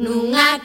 nunha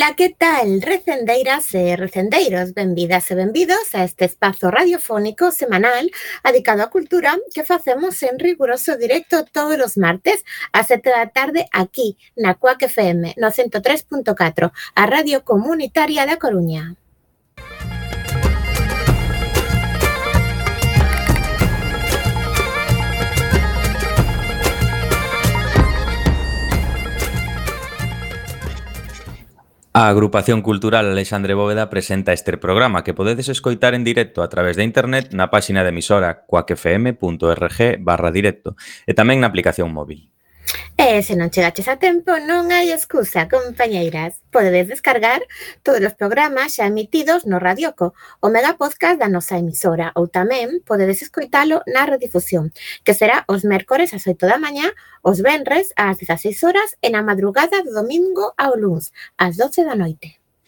Ola, que tal, recendeiras e recendeiros? Benvidas e benvidos a este espazo radiofónico semanal dedicado á cultura que facemos en riguroso directo todos os martes a 7 da tarde aquí na Cuac FM no 103.4, a Radio Comunitaria da Coruña. A Agrupación Cultural Alexandre Bóveda presenta este programa que podedes escoitar en directo a través de internet na páxina de emisora coacfm.org barra directo e tamén na aplicación móvil. E se non chegaches a tempo, non hai excusa, compañeiras. Podedes descargar todos os programas xa emitidos no Radioco, o mega podcast da nosa emisora, ou tamén podedes escoitalo na redifusión, que será os mércores ás 8 da mañá, os venres ás 16 horas e na madrugada do domingo ao luns, ás 12 da noite.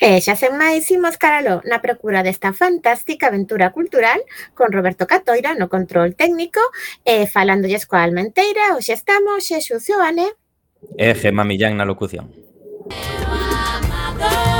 E xa sen máis, imos caralo na procura desta fantástica aventura cultural con Roberto Catoira no control técnico eh, e falándolles coa Almenteira, hoxe estamos, Xexu Cioane e Gemma Millán na locución. Amador.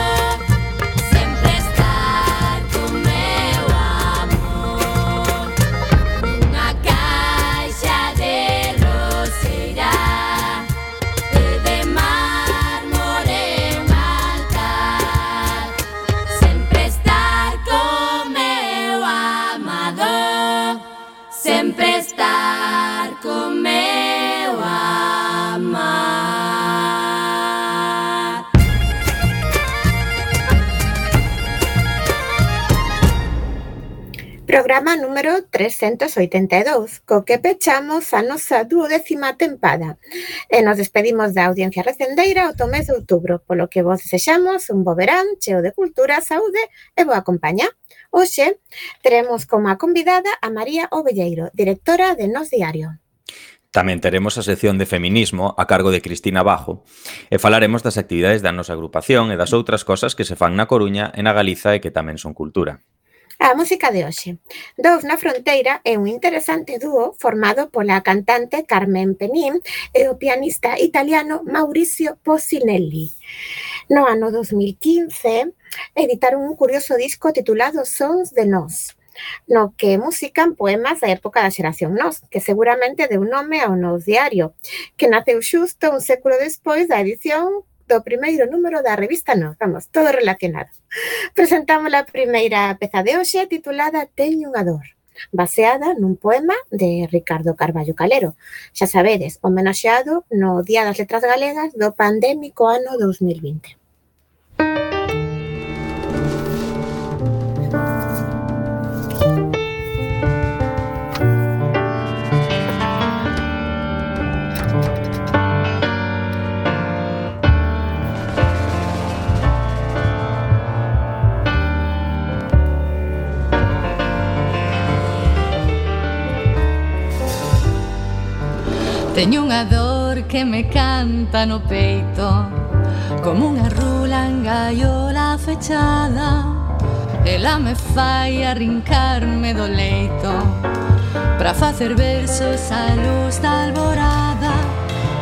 programa número 382, co que pechamos a nosa duodécima tempada. E eh, nos despedimos da audiencia recendeira o mes de outubro, polo que vos desexamos un bo verán cheo de cultura, saúde e boa compañía. Hoxe teremos como a convidada a María Ovelleiro, directora de Nos Diario. Tamén teremos a sección de feminismo a cargo de Cristina Bajo e falaremos das actividades da nosa agrupación e das outras cosas que se fan na Coruña e na Galiza e que tamén son cultura. A música de hoxe. Dous na fronteira é un interesante dúo formado pola cantante Carmen Penin e o pianista italiano Mauricio Posinelli. No ano 2015 editaron un curioso disco titulado Sons de Nós, no que musican poemas da época da xeración Nós, que seguramente deu nome ao Nos Diario, que naceu xusto un século despois da edición do primeiro número da revista Nós, vamos, todo relacionado. Presentamos a primeira peza de hoxe titulada Teño unha dor baseada nun poema de Ricardo Carballo Calero, xa sabedes, homenaxeado no Día das Letras Galegas do pandémico ano 2020. Teño unha dor que me canta no peito Como unha rula en gaiola fechada. Ela me fai arrincarme do leito Pra facer versos a luz da alborada.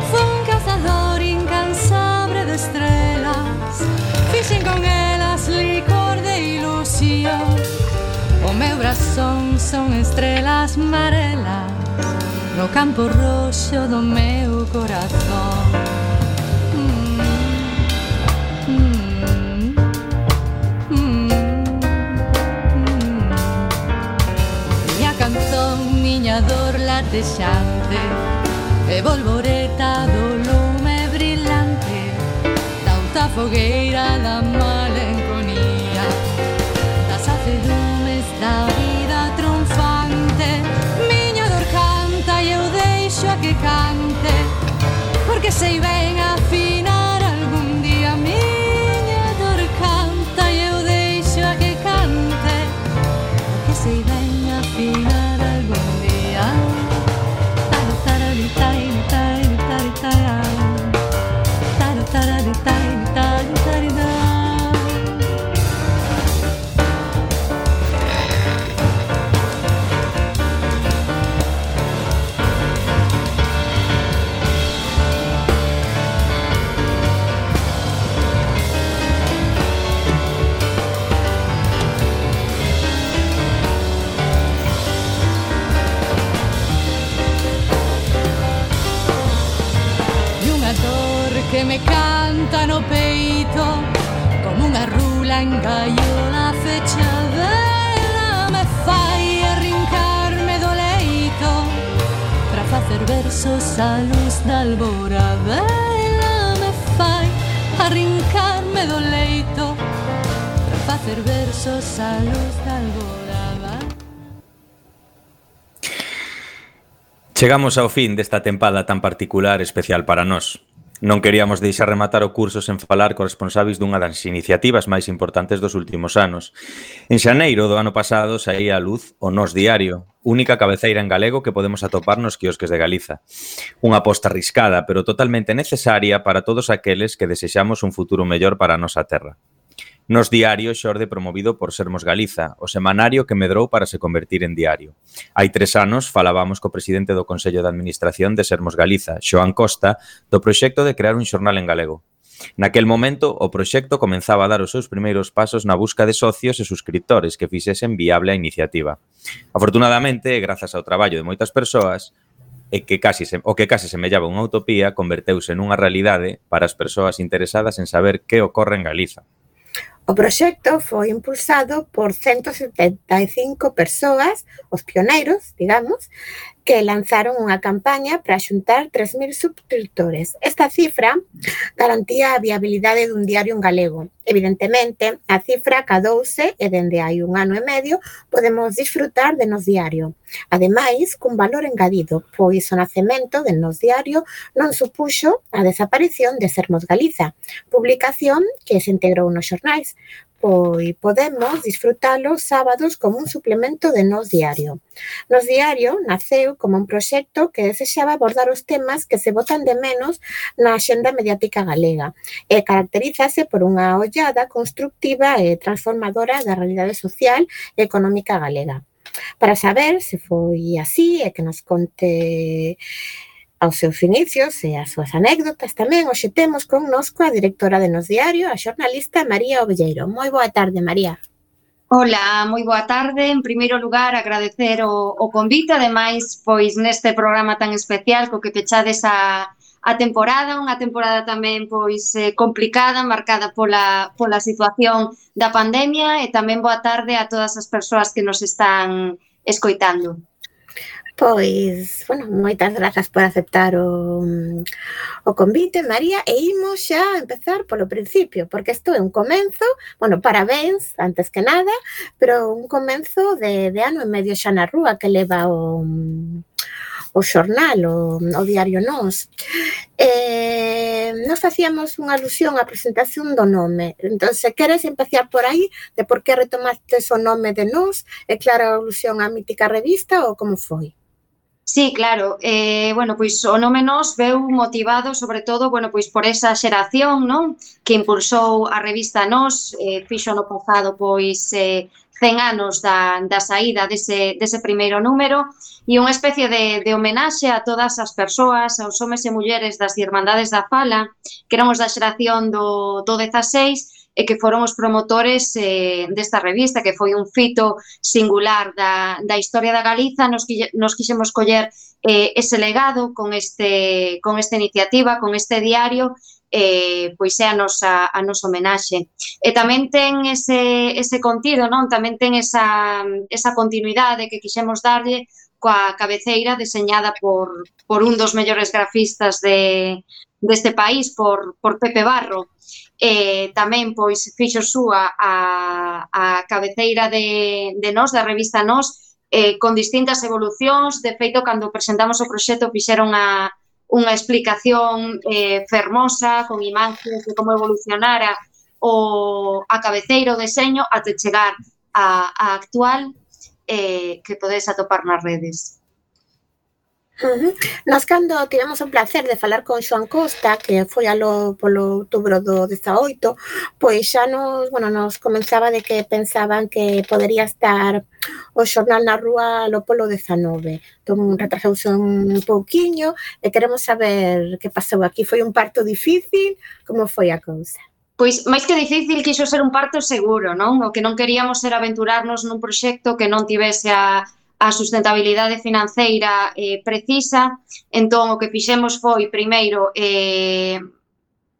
Fue un cazador incansable de estrelas Fixen con elas licor de ilusión. O meu brazón son estrelas marelas no campo roxo do meu corazón. Mm, mm, mm, mm, Miña canzón, miña dor latexante E volvoreta do lume brillante Da outra fogueira da malenconía Das aceduras Chegamos ao fin desta tempada tan particular especial para nós. Non queríamos deixar rematar o curso sen falar co responsáveis dunha das iniciativas máis importantes dos últimos anos. En xaneiro do ano pasado saía a luz o Nos Diario, única cabeceira en galego que podemos atopar nos quiosques de Galiza. Unha aposta arriscada, pero totalmente necesaria para todos aqueles que desexamos un futuro mellor para a nosa terra. Nos diario xorde promovido por Sermos Galiza, o semanario que medrou para se convertir en diario. Hai tres anos falábamos co presidente do Consello de Administración de Sermos Galiza, Xoan Costa, do proxecto de crear un xornal en galego. Naquel momento, o proxecto comenzaba a dar os seus primeiros pasos na busca de socios e suscriptores que fixesen viable a iniciativa. Afortunadamente, e grazas ao traballo de moitas persoas, e que casi se, o que case semellaba unha utopía converteuse nunha realidade para as persoas interesadas en saber que ocorre en Galiza. O proxecto foi impulsado por 175 persoas, os pioneiros, digamos, que lanzaron unha campaña para xuntar 3.000 subscriptores. Esta cifra garantía a viabilidade dun diario en galego. Evidentemente, a cifra cadouse e dende hai un ano e medio podemos disfrutar de nos diario. Ademais, cun valor engadido, pois o nacemento de nos diario non supuxo a desaparición de Sermos Galiza, publicación que se integrou nos xornais, Hoy podemos disfrutalo sábados como un suplemento de Nos Diario. Nos Diario naceu como un proxecto que desexaba abordar os temas que se botan de menos na xenda mediática galega e caracterízase por unha ollada constructiva e transformadora da realidade social e económica galega. Para saber se foi así e que nos conte aos seus inicios e as súas anécdotas tamén hoxe temos connosco a directora de Nos Diario, a xornalista María Ovelleiro. Moi boa tarde, María. Ola, moi boa tarde. En primeiro lugar, agradecer o, o convite, ademais, pois neste programa tan especial co que pechades a, a temporada, unha temporada tamén pois eh, complicada, marcada pola, pola situación da pandemia e tamén boa tarde a todas as persoas que nos están escoitando. Pois, bueno, moitas grazas por aceptar o, o convite, María, e imos xa empezar polo principio, porque isto é un comenzo, bueno, parabéns, antes que nada, pero un comenzo de, de ano e medio xa na rúa que leva o, o xornal, o, o diario Nós. Eh, nos facíamos unha alusión á presentación do nome. Entón, se queres empezar por aí, de por que retomaste o nome de Nós, é clara a alusión á mítica revista ou como foi? Sí, claro. Eh, bueno, pois o nome nos veu motivado sobre todo, bueno, pois por esa xeración, non? Que impulsou a revista Nos, eh, fixo no pasado pois eh, 100 anos da, da saída dese, dese primeiro número e unha especie de, de homenaxe a todas as persoas, aos homes e mulleres das Irmandades da Fala, que éramos da xeración do, do 16, e que foron os promotores eh, desta revista, que foi un fito singular da, da historia da Galiza, nos, nos quixemos coller eh, ese legado con, este, con esta iniciativa, con este diario, eh, pois é a nosa, a nosa homenaxe. E tamén ten ese, ese contido, non? tamén ten esa, esa continuidade que quixemos darlle coa cabeceira deseñada por, por un dos mellores grafistas de, deste país por, por Pepe Barro eh, tamén pois fixo súa a, a cabeceira de, de Nos, da revista Nos eh, con distintas evolucións de feito cando presentamos o proxecto fixeron a, unha explicación eh, fermosa con imaxes de como evolucionara o a cabeceira o deseño até chegar a, a actual eh, que podes atopar nas redes. Uh -huh. Nós cando tivemos o placer de falar con Xoan Costa, que foi alo polo outubro do 18, pois xa nos, bueno, nos comenzaba de que pensaban que podería estar o xornal na rúa lo polo 19. Entón, retrasouse un pouquiño e queremos saber que pasou aquí. Foi un parto difícil? Como foi a cousa? Pois, máis que difícil, quiso ser un parto seguro, non? O que non queríamos era aventurarnos nun proxecto que non tivese a, a sustentabilidade financeira eh, precisa. Entón, o que fixemos foi, primeiro, eh,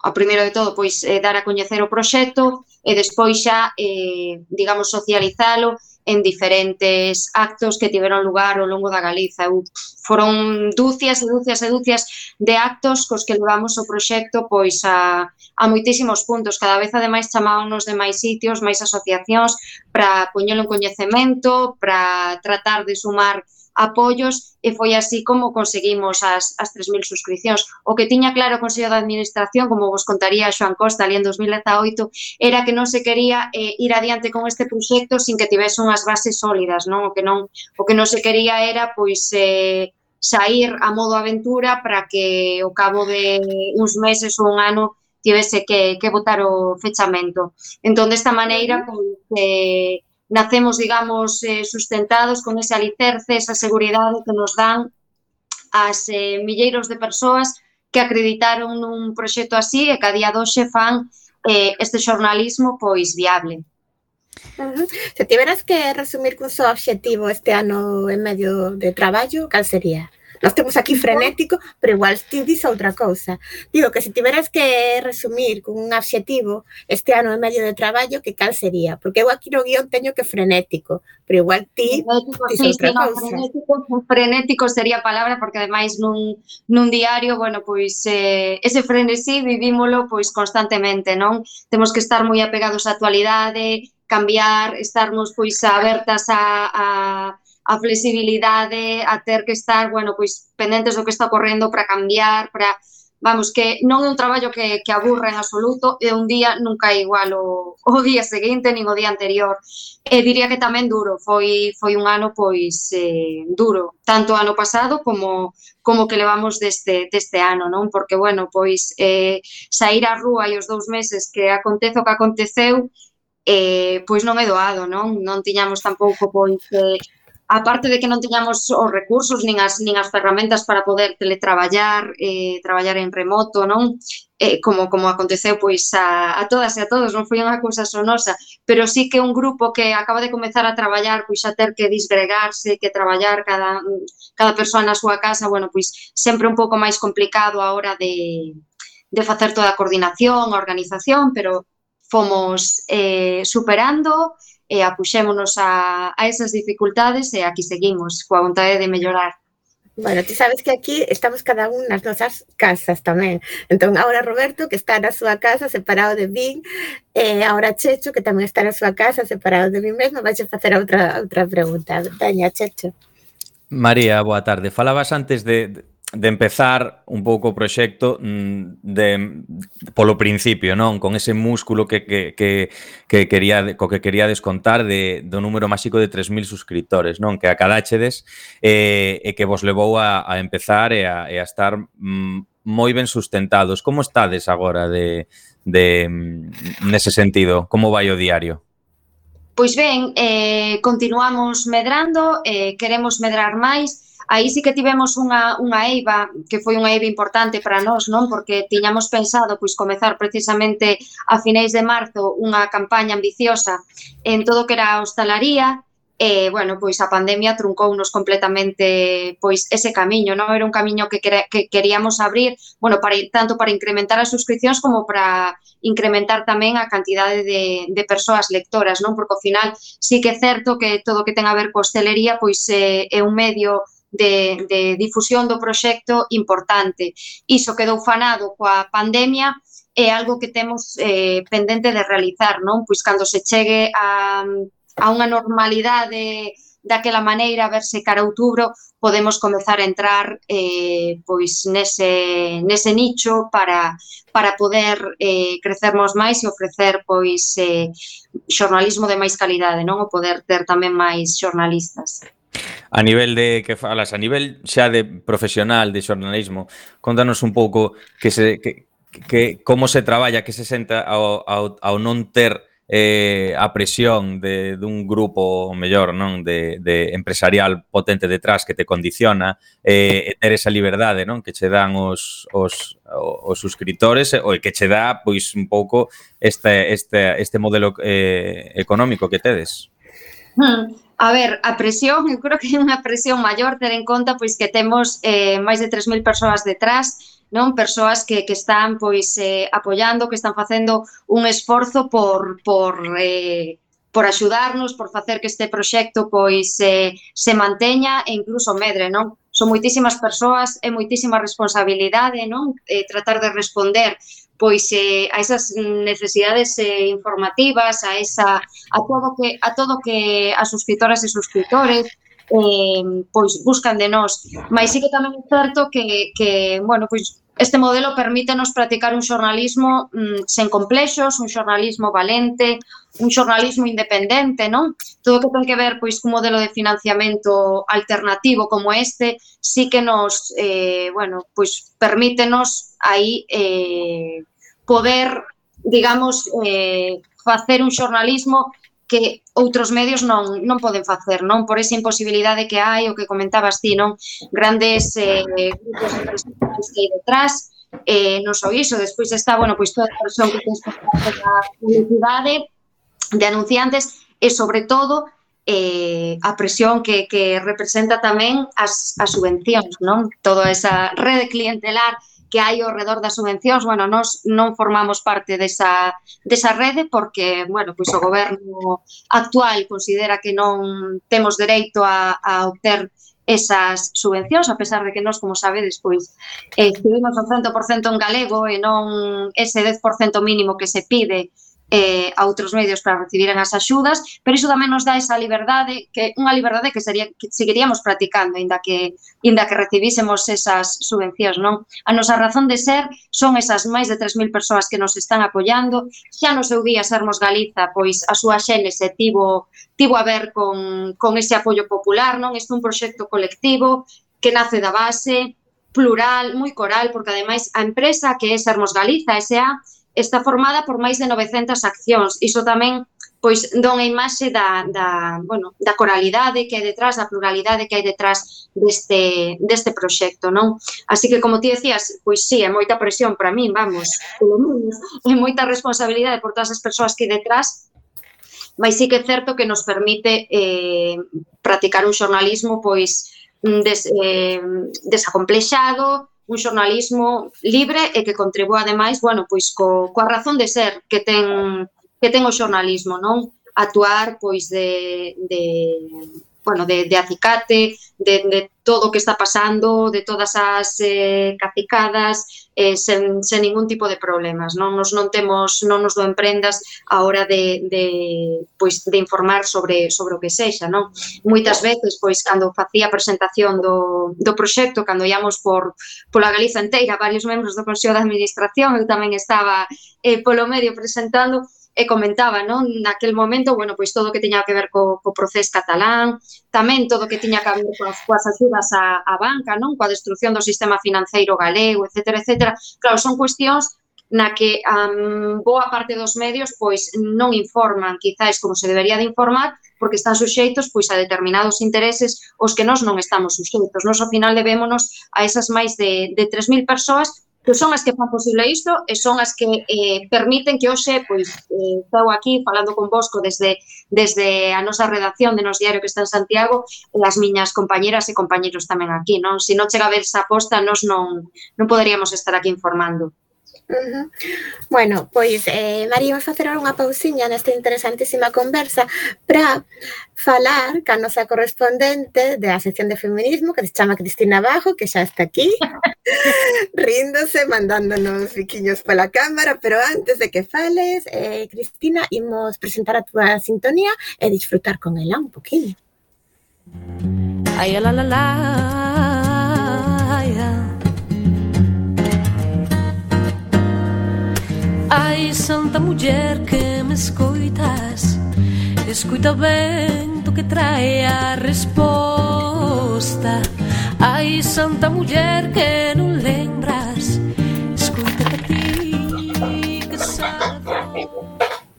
o primeiro de todo, pois, eh, dar a coñecer o proxecto e despois xa, eh, digamos, socializalo en diferentes actos que tiveron lugar ao longo da Galiza. Eu, foron dúcias e dúcias e dúcias de actos cos que levamos o proxecto pois a, a moitísimos puntos. Cada vez ademais chamámonos de máis sitios, máis asociacións para poñelo en coñecemento, para tratar de sumar apoios e foi así como conseguimos as, as 3.000 suscripcións. O que tiña claro o Consello de Administración, como vos contaría Xoan Costa ali en 2018, era que non se quería eh, ir adiante con este proxecto sin que tivese unhas bases sólidas, non? O que non, o que non se quería era pois eh, sair a modo aventura para que ao cabo de uns meses ou un ano tivese que, que votar o fechamento. Entón, desta maneira, pois, eh, nacemos, digamos, eh, sustentados con ese alicerce, esa seguridade que nos dan as eh, milleiros de persoas que acreditaron nun proxecto así e que a día doxe fan eh, este xornalismo pois viable. Uh -huh. Se tiveras que resumir cun só obxectivo este ano en medio de traballo, cal sería? Nós temos aquí frenético, pero igual ti dis outra cousa. Digo que se tiveras que resumir con un adxetivo este ano e medio de traballo, que cal sería? Porque eu aquí no guión teño que frenético, pero igual ti dis sí, outra sí, cousa. No, frenético, frenético sería a palabra porque ademais nun, nun diario, bueno, pois eh, ese frenesí vivímolo pois constantemente, non? Temos que estar moi apegados á actualidade, cambiar, estarmos pois abertas a, a a flexibilidade, a ter que estar, bueno, pois pendentes do que está ocorrendo para cambiar, para vamos, que non é un traballo que, que aburra en absoluto, e un día nunca é igual o, o día seguinte nin o día anterior. E diría que tamén duro, foi, foi un ano pois eh, duro, tanto ano pasado como como que levamos deste, deste ano, non? Porque, bueno, pois eh, sair á rúa e os dous meses que acontece o que aconteceu, eh, pois non é doado, non? Non tiñamos tampouco pois eh, aparte de que non tiñamos os recursos nin as, nin as ferramentas para poder teletraballar, eh, traballar en remoto, non? Eh, como, como aconteceu pois a, a todas e a todos, non foi unha cousa sonosa, pero sí que un grupo que acaba de comezar a traballar, pois a ter que disgregarse, que traballar cada, cada persoa na súa casa, bueno, pois sempre un pouco máis complicado a hora de, de facer toda a coordinación, a organización, pero fomos eh, superando, e apuxémonos a, a esas dificultades e aquí seguimos coa vontade de mellorar. Bueno, ti sabes que aquí estamos cada un nas nosas casas tamén. Entón, agora Roberto, que está na súa casa separado de min, e agora Checho, que tamén está na súa casa separado de min mesmo, vais a facer outra outra pregunta. Daña, Checho. María, boa tarde. Falabas antes de, de empezar un pouco o proxecto mm, de, polo principio, non? Con ese músculo que, que, que, que quería, co que quería descontar de, do número máxico de 3.000 suscriptores, non? Que acadáchedes eh, e que vos levou a, a empezar e a, e a estar mm, moi ben sustentados. Como estades agora de, de mm, nese sentido? Como vai o diario? Pois ben, eh, continuamos medrando, eh, queremos medrar máis, aí sí que tivemos unha, unha eiva, que foi unha eiva importante para nós, non? Porque tiñamos pensado pois comezar precisamente a finéis de marzo unha campaña ambiciosa en todo que era a hostalaría, e, bueno, pois a pandemia truncounos completamente pois ese camiño, non? Era un camiño que, que queríamos abrir, bueno, para, tanto para incrementar as suscripcións como para incrementar tamén a cantidade de, de persoas lectoras, non? Porque ao final sí que é certo que todo o que ten a ver co hostelería pois é, é un medio de, de difusión do proxecto importante. Iso quedou fanado coa pandemia é algo que temos eh, pendente de realizar, non? Pois cando se chegue a, a unha normalidade daquela maneira, a ver se cara a outubro podemos comezar a entrar eh, pois nese, nese nicho para, para poder eh, crecermos máis e ofrecer pois eh, xornalismo de máis calidade, non? O poder ter tamén máis xornalistas. A nivel de que falas, a nivel xa de profesional de xornalismo, contanos un pouco que se que, que como se traballa, que se senta ao, ao, ao non ter eh, a presión de, dun grupo mellor non de, de empresarial potente detrás que te condiciona eh, e ter esa liberdade non que che dan os, os, os suscriptores eh, ou que che dá pois un pouco este, este, este modelo eh, económico que tedes. Hmm. A ver, a presión, eu creo que é unha presión maior ter en conta pois que temos eh, máis de 3.000 persoas detrás non persoas que, que están pois eh, apoiando, que están facendo un esforzo por, por eh, por axudarnos, por facer que este proxecto pois eh, se manteña e incluso medre, non? Son moitísimas persoas e moitísima responsabilidade, non? Eh, tratar de responder pois eh, a esas necesidades eh, informativas, a esa a todo que a todo que a suscritoras e suscritores eh, pois buscan de nós. Mas sí que tamén é certo que, que bueno, pois Este modelo permítenos practicar un xornalismo mm, sen complexos, un xornalismo valente, un xornalismo independente, non? Todo o que ten que ver pois cun modelo de financiamento alternativo como este, sí que nos, eh, bueno, pois permítenos aí eh, poder, digamos, eh, facer un xornalismo que outros medios non, non poden facer, non? Por esa imposibilidade que hai, o que comentabas ti, non? Grandes eh, grupos empresariais que hai detrás, eh, non só iso, despois está, bueno, pois toda a persoa que tens a publicidade, de anunciantes, e sobre todo, eh, a presión que, que representa tamén as, as subvencións, non? Toda esa rede clientelar que hai ao redor das subvencións, bueno, nós non formamos parte desa, desa rede porque, bueno, pois o goberno actual considera que non temos dereito a, a obter esas subvencións, a pesar de que nós, como sabedes, pois eh, estivemos o 100% en galego e non ese 10% mínimo que se pide eh, a outros medios para recibiren as axudas, pero iso tamén nos dá esa liberdade, que unha liberdade que, sería, que seguiríamos practicando, inda que, inda que recibísemos esas subvencións. Non? A nosa razón de ser son esas máis de 3.000 persoas que nos están apoiando. Xa no seu día Sermos Galiza, pois a súa xénese tivo, tivo a ver con, con ese apoio popular, non? Este é un proxecto colectivo que nace da base, plural, moi coral, porque ademais a empresa que é Sermos Galiza, S.A., está formada por máis de 900 accións. Iso tamén pois dón a imaxe da, da, bueno, da coralidade que hai detrás, da pluralidade que hai detrás deste, deste proxecto, non? Así que, como ti decías, pois sí, é moita presión para min, vamos, é moita responsabilidade por todas as persoas que hai detrás, mas sí que é certo que nos permite eh, practicar un xornalismo pois mm, des, eh, desacomplexado, un xornalismo libre e que contribúa ademais, bueno, pois co, coa razón de ser que ten que ten o xornalismo, non? Atuar pois de, de bueno, de, de acicate, de, de todo o que está pasando, de todas as eh, cacicadas, eh, sen, sen ningún tipo de problemas. Non nos non temos, non nos doen prendas a hora de, de, pois, de informar sobre, sobre o que sexa. Non? Moitas veces, pois, cando facía a presentación do, do proxecto, cando íamos por, pola Galiza inteira, varios membros do Consello de Administración, eu tamén estaba eh, polo medio presentando, e comentaba, non, naquel momento, bueno, pois todo o que teña que ver co, co procés catalán, tamén todo o que tiña que ver coas, coas axudas á, á banca, non, coa destrucción do sistema financeiro galego, etc, etc. Claro, son cuestións na que um, boa parte dos medios pois non informan quizáis como se debería de informar porque están suxeitos pois a determinados intereses os que nós non estamos suxeitos. Nos ao final debémonos a esas máis de, de 3.000 persoas que son as que fan posible isto e son as que eh, permiten que hoxe, pois, eh, estou aquí falando con Bosco desde, desde a nosa redacción de Nos Diario que está en Santiago, e as miñas compañeras e compañeros tamén aquí, non? Se non chega a ver esa aposta, nos non, non poderíamos estar aquí informando. Uh. Bueno, pois eh, Maríamos facer unha pausiña nesta interesantísima conversa para falar ca nosa correspondente da sección de feminismo que se chama Cristina Bajo, que xa está aquí ríndose, mandándonos biquiños pola cámara, pero antes de que fales, eh, Cristina, imos presentar a túa sintonía e disfrutar con ela un poquinho. Ay, la, la, la, ay, ay. Ai, santa muller que me escoitas? Escoita o vento que trae a resposta. Ai, santa muller que non lembras? Escoita a ti que sabe.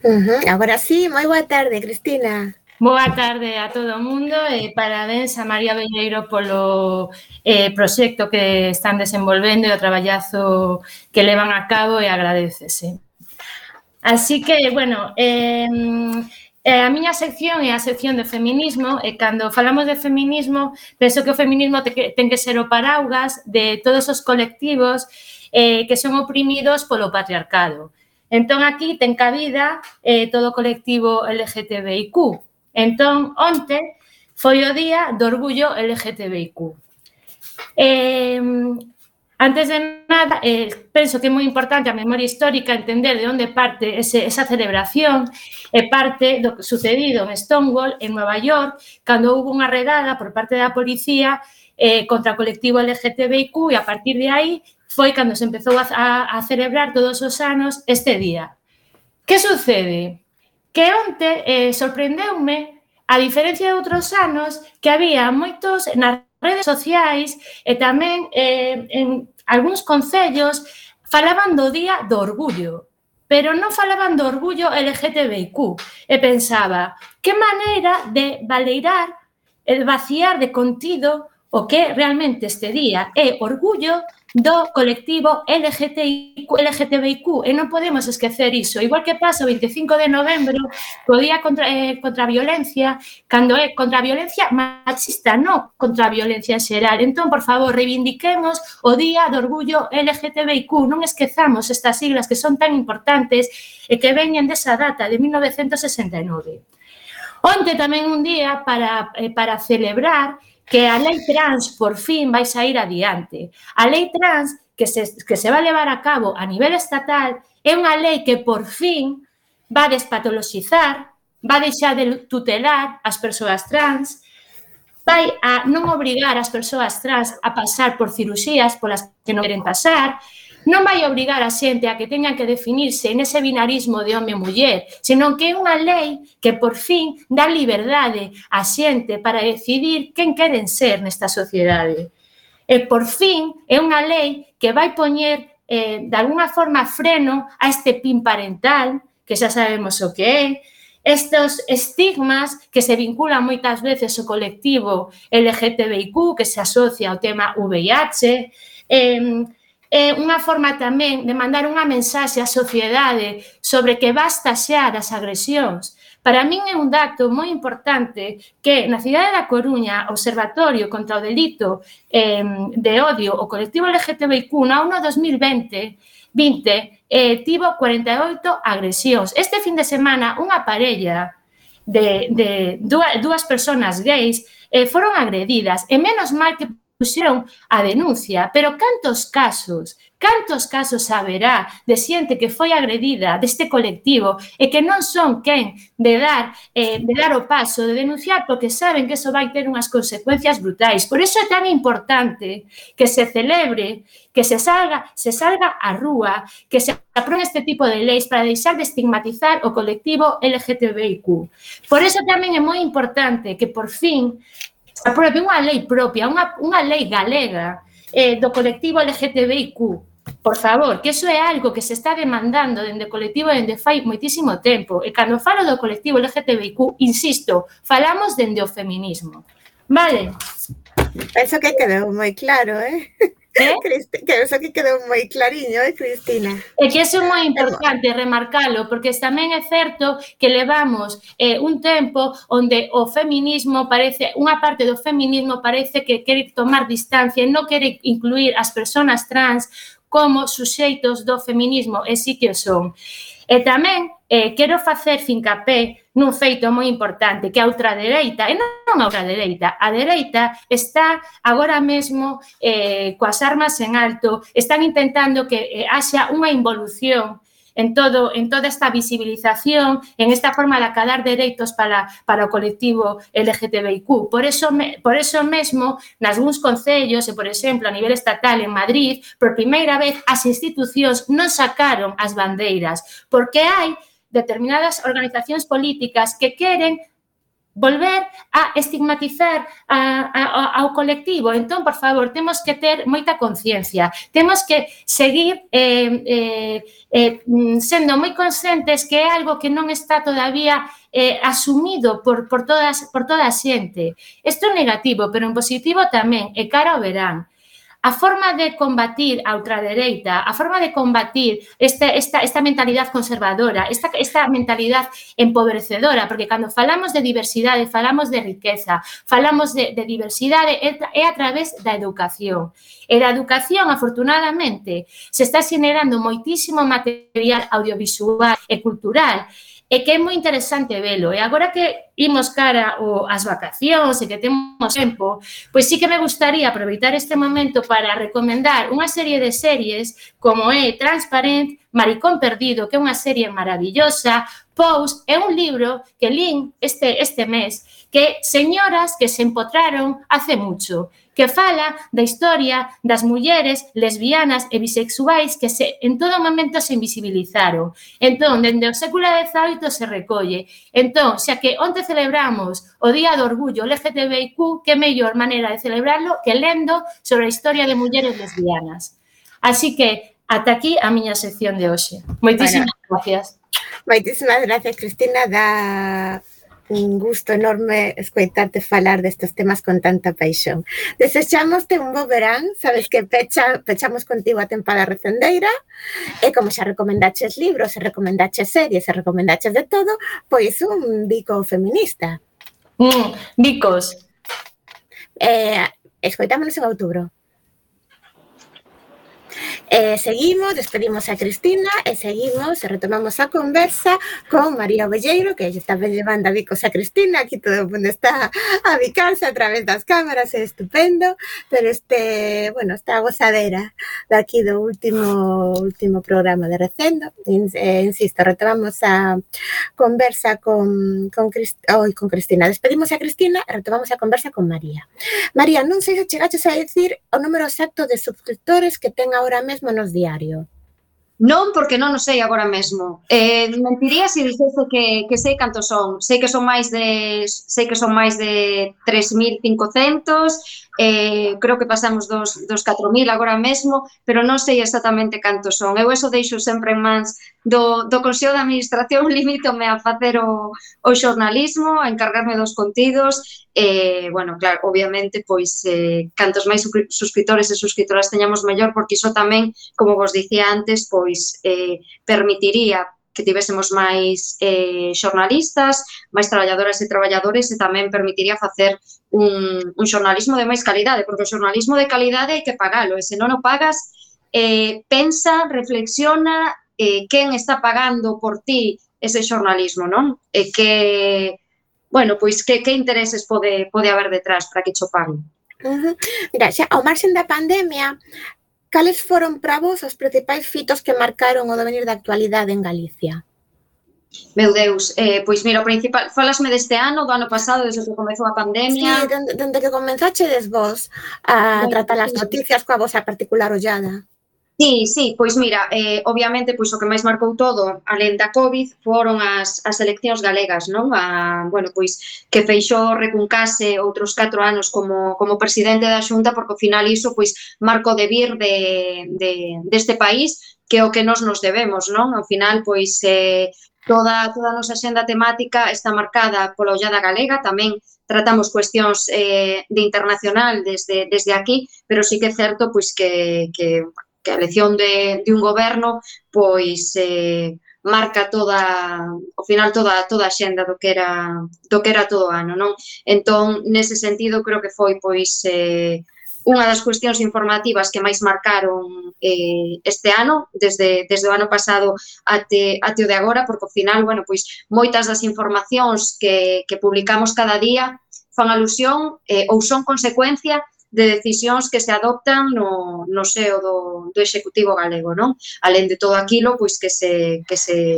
Uh -huh. Agora sí, moi boa tarde, Cristina. Boa tarde a todo o mundo e parabéns a María Belleiro polo eh, proxecto que están desenvolvendo e o traballazo que levan a cabo e agradecese. Así que, bueno, eh, eh, a miña sección é a sección de feminismo e cando falamos de feminismo penso que o feminismo te, ten que ser o paraugas de todos os colectivos eh, que son oprimidos polo patriarcado. Entón aquí ten cabida eh, todo o colectivo LGTBIQ, Entón, onte foi o día do orgullo LGTBIQ. Eh, antes de nada, eh, penso que é moi importante a memoria histórica entender de onde parte ese, esa celebración e parte do que sucedido en Stonewall, en Nova York, cando houve unha redada por parte da policía eh, contra o colectivo LGTBIQ e a partir de aí foi cando se empezou a, a, a celebrar todos os anos este día. Que sucede? que onte eh, sorprendeume, a diferencia de outros anos, que había moitos nas redes sociais e tamén eh, en algúns concellos falaban do Día do Orgullo, pero non falaban do orgullo LGTBIQ e pensaba, que maneira de valeirar, el vaciar de contido o que realmente este día é orgullo do colectivo LGTBIQ, LGTBIQ e non podemos esquecer iso. Igual que pasa o 25 de novembro co día contra, eh, contra a violencia, cando é contra a violencia machista, non contra a violencia xeral. Entón, por favor, reivindiquemos o día do orgullo LGTBIQ. Non esquezamos estas siglas que son tan importantes e que veñen desa data de 1969. Onte tamén un día para, eh, para celebrar que a lei trans por fin vai sair adiante. A lei trans que se, que se vai levar a cabo a nivel estatal é unha lei que por fin va despatologizar, va deixar de tutelar as persoas trans, vai a non obrigar as persoas trans a pasar por cirurxías polas que non queren pasar, non vai obrigar a xente a que teñan que definirse nese binarismo de home e muller, senón que é unha lei que por fin dá liberdade a xente para decidir quen queren ser nesta sociedade. E por fin é unha lei que vai poñer eh, de alguna forma freno a este pin parental, que xa sabemos o que é, estos estigmas que se vinculan moitas veces ao colectivo LGTBIQ, que se asocia ao tema VIH, eh, é unha forma tamén de mandar unha mensaxe á sociedade sobre que basta xa das agresións. Para min é un dato moi importante que na cidade da Coruña, Observatorio contra o Delito eh, de Odio, o colectivo LGTBIQ, na 1 2020, 20, eh, tivo 48 agresións. Este fin de semana, unha parella de, de dúas, dúas personas gays eh, foron agredidas. E menos mal que puxeron a denuncia, pero cantos casos, cantos casos haberá de xente que foi agredida deste colectivo e que non son quen de dar eh, de dar o paso, de denunciar, porque saben que eso vai ter unhas consecuencias brutais. Por iso é tan importante que se celebre, que se salga, se salga a rúa, que se aproben este tipo de leis para deixar de estigmatizar o colectivo LGTBIQ. Por iso tamén é moi importante que por fin aprove unha lei propia, unha, unha lei galega eh, do colectivo LGTBIQ. Por favor, que eso é algo que se está demandando dende o colectivo dende fai moitísimo tempo. E cando falo do colectivo LGTBIQ, insisto, falamos dende o feminismo. Vale. Penso que quedou moi claro, eh? ¿Eh? Que eso que quedou moi clariño, eh, Cristina? É que iso é moi importante remarcalo, porque tamén é certo que levamos eh, un tempo onde o feminismo parece, unha parte do feminismo parece que quere tomar distancia e non quere incluir as persoas trans como suxeitos do feminismo, e sí que o son. Eh, e tamén eh, quero facer fincapé nun feito moi importante, que a ultradereita, e non a ultradereita, a dereita está agora mesmo eh, coas armas en alto, están intentando que eh, haxa unha involución en todo en toda esta visibilización, en esta forma de acadar dereitos para para o colectivo LGTBIQ. Por eso me, por eso mesmo nalgúns concellos, e por exemplo a nivel estatal en Madrid, por primeira vez as institucións non sacaron as bandeiras, porque hai determinadas organizacións políticas que queren volver a estigmatizar a, a, ao colectivo. Entón, por favor, temos que ter moita conciencia. Temos que seguir eh, eh, eh, mm, sendo moi conscientes que é algo que non está todavía eh, asumido por, por, todas, por toda a xente. Isto é negativo, pero en positivo tamén, e cara ao verán a forma de combatir a ultradereita, a forma de combatir esta, esta, esta mentalidad conservadora, esta, esta mentalidad empobrecedora, porque cando falamos de diversidade, falamos de riqueza, falamos de, de diversidade é a través da educación. E da educación, afortunadamente, se está xenerando moitísimo material audiovisual e cultural e que é moi interesante velo. E agora que imos cara o, as vacacións e que temos tempo, pois sí que me gustaría aproveitar este momento para recomendar unha serie de series como é Transparent, Maricón Perdido, que é unha serie maravillosa, Post, é un libro que lín este, este mes, que señoras que se empotraron hace mucho que fala da historia das mulleres lesbianas e bisexuais que se, en todo momento se invisibilizaron. Entón, dende o século XVIII se recolle. Entón, xa que onte celebramos o Día do Orgullo LGTBIQ, que mellor maneira de celebrarlo que lendo sobre a historia de mulleres lesbianas. Así que, ata aquí a miña sección de hoxe. Moitísimas bueno, gracias. Moitísimas gracias, Cristina, da un gusto enorme escoitarte falar destes temas con tanta paixón. Desexamoste un bo verán, sabes que pecha, pechamos contigo a tempada recendeira, e como xa recomendaches libros, e recomendaches series, e recomendaches de todo, pois un bico feminista. Mm, bicos. Eh, escoitámonos en outubro. Eh, seguimos, despedimos a Cristina e seguimos e retomamos a conversa con María Belleiro, que está tamén levando a bicos a Cristina, aquí todo o mundo está a bicarse a través das cámaras, é estupendo, pero este, bueno, está gozadera gozadera daqui do último último programa de Recendo, eh, insisto, retomamos a conversa con, con, Crist oh, con Cristina, despedimos a Cristina e retomamos a conversa con María. María, non sei se chegaches a decir o número exacto de subscriptores que ten agora mesmo nos diario? Non, porque non o sei agora mesmo. Eh, mentiría se dixese que, que sei cantos son. Sei que son máis de sei que son máis de 3500, eh, creo que pasamos dos, dos 4.000 agora mesmo, pero non sei exactamente cantos son. Eu eso deixo sempre en mans do, do Consello de Administración, limítome a facer o, o xornalismo, a encargarme dos contidos, e, eh, bueno, claro, obviamente, pois, eh, cantos máis suscriptores e suscriptoras teñamos mellor, porque iso tamén, como vos dicía antes, pois, eh, permitiría que tivésemos máis eh, xornalistas, máis traballadoras e traballadores e tamén permitiría facer un, un xornalismo de máis calidade, porque o xornalismo de calidade hai que pagalo, e se non o pagas, eh, pensa, reflexiona eh, quen está pagando por ti ese xornalismo, non? E que, bueno, pois que, que intereses pode, pode haber detrás para que cho paguen. Uh -huh. Mira, xa, ao marxen da pandemia, Cales foron para vos os principais fitos que marcaron o devenir da actualidade en Galicia? Meu Deus, eh, pois mira, o principal, falasme deste ano, do ano pasado, desde que comezou a pandemia. Sí, dende, dende que comenzaxe des vos a tratar as noticias coa vosa particular ollada. Sí, sí, pois mira, eh, obviamente pois o que máis marcou todo, alén da COVID, foron as, as eleccións galegas, non? A, bueno, pois que Feixó recuncase outros 4 anos como, como presidente da Xunta, porque ao final iso pois marco de vir de, de, deste país que é o que nos nos debemos, non? Ao final, pois, eh, toda, toda a nosa xenda temática está marcada pola ollada galega, tamén tratamos cuestións eh, de internacional desde, desde aquí, pero sí que é certo pois, que, que que a elección de, de un goberno pois eh, marca toda ao final toda toda a xenda do que era do que era todo o ano, non? Entón, nese sentido creo que foi pois eh, unha das cuestións informativas que máis marcaron eh, este ano, desde, desde o ano pasado até, até o de agora, porque ao final, bueno, pois moitas das informacións que, que publicamos cada día fan alusión eh, ou son consecuencia de decisións que se adoptan no, no seo do, do Executivo Galego, non? Alén de todo aquilo pois que se, que se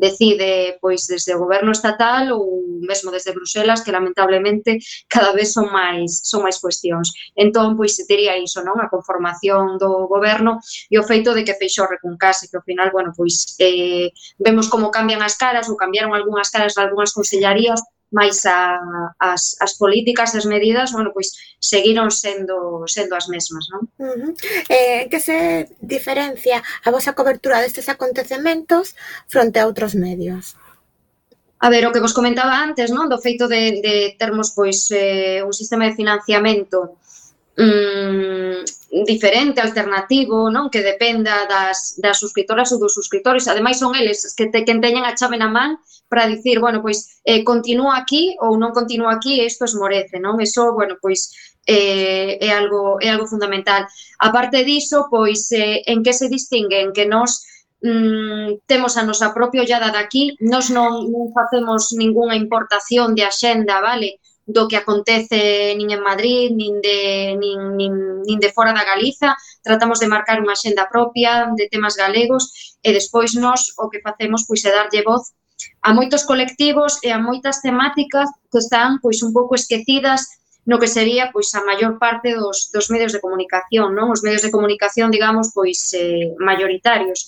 decide pois desde o goberno estatal ou mesmo desde Bruselas que lamentablemente cada vez son máis son máis cuestións. Entón pois se diría iso, non, a conformación do goberno e o feito de que Feixó recuncase que ao final, bueno, pois eh, vemos como cambian as caras ou cambiaron algunhas caras de algunhas consellarías mais a, as, as políticas das medidas, bueno, pois seguiron sendo sendo as mesmas, non? Uh -huh. Eh, que se diferencia a vosa cobertura destes acontecementos fronte a outros medios? A ver, o que vos comentaba antes, non, do feito de, de termos pois eh, un sistema de financiamento mm, diferente, alternativo, non que dependa das, das suscriptoras ou dos suscriptores. Ademais, son eles que te, que teñen a chave na man para dicir, bueno, pois, eh, continúa aquí ou non continúa aquí, isto esmorece, non? Eso, bueno, pois, eh, é, algo, é algo fundamental. A parte diso, pois, eh, en que se distinguen que nós mm, temos a nosa propia ollada daqui, nós non, non facemos ningunha importación de axenda, vale? do que acontece nin en Madrid, nin de, nin, nin, nin de fora da Galiza, tratamos de marcar unha xenda propia de temas galegos e despois nos o que facemos pois é darlle voz a moitos colectivos e a moitas temáticas que están pois un pouco esquecidas no que sería pois a maior parte dos, dos medios de comunicación, non? Os medios de comunicación, digamos, pois eh, maioritarios.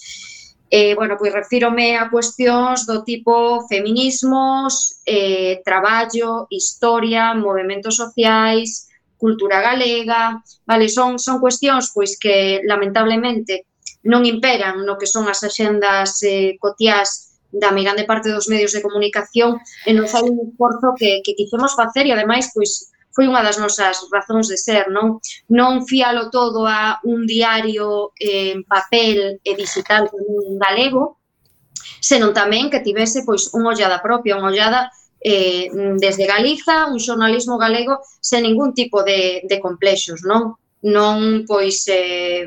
Eh, bueno, pois refírome a cuestións do tipo feminismos, eh, traballo, historia, movimentos sociais, cultura galega, vale, son, son cuestións pois que lamentablemente non imperan no que son as axendas eh, cotiás da meirande parte dos medios de comunicación e non foi un esforzo que, que quixemos facer e ademais pois foi unha das nosas razóns de ser, non? Non fialo todo a un diario en papel e digital en galego, senón tamén que tivese pois unha ollada propia, unha ollada eh, desde Galiza, un xornalismo galego sen ningún tipo de, de complexos, non? Non, pois, eh,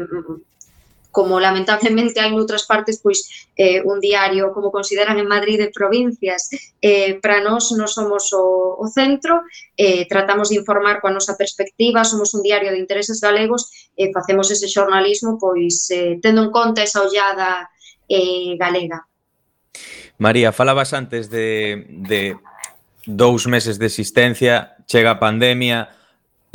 como lamentablemente hai noutras partes pois eh, un diario como consideran en Madrid de provincias eh, para nós non somos o, o centro eh, tratamos de informar coa nosa perspectiva somos un diario de intereses galegos e eh, facemos ese xornalismo pois eh, tendo en conta esa ollada eh, galega. María, falabas antes de, de dous meses de existencia, chega a pandemia,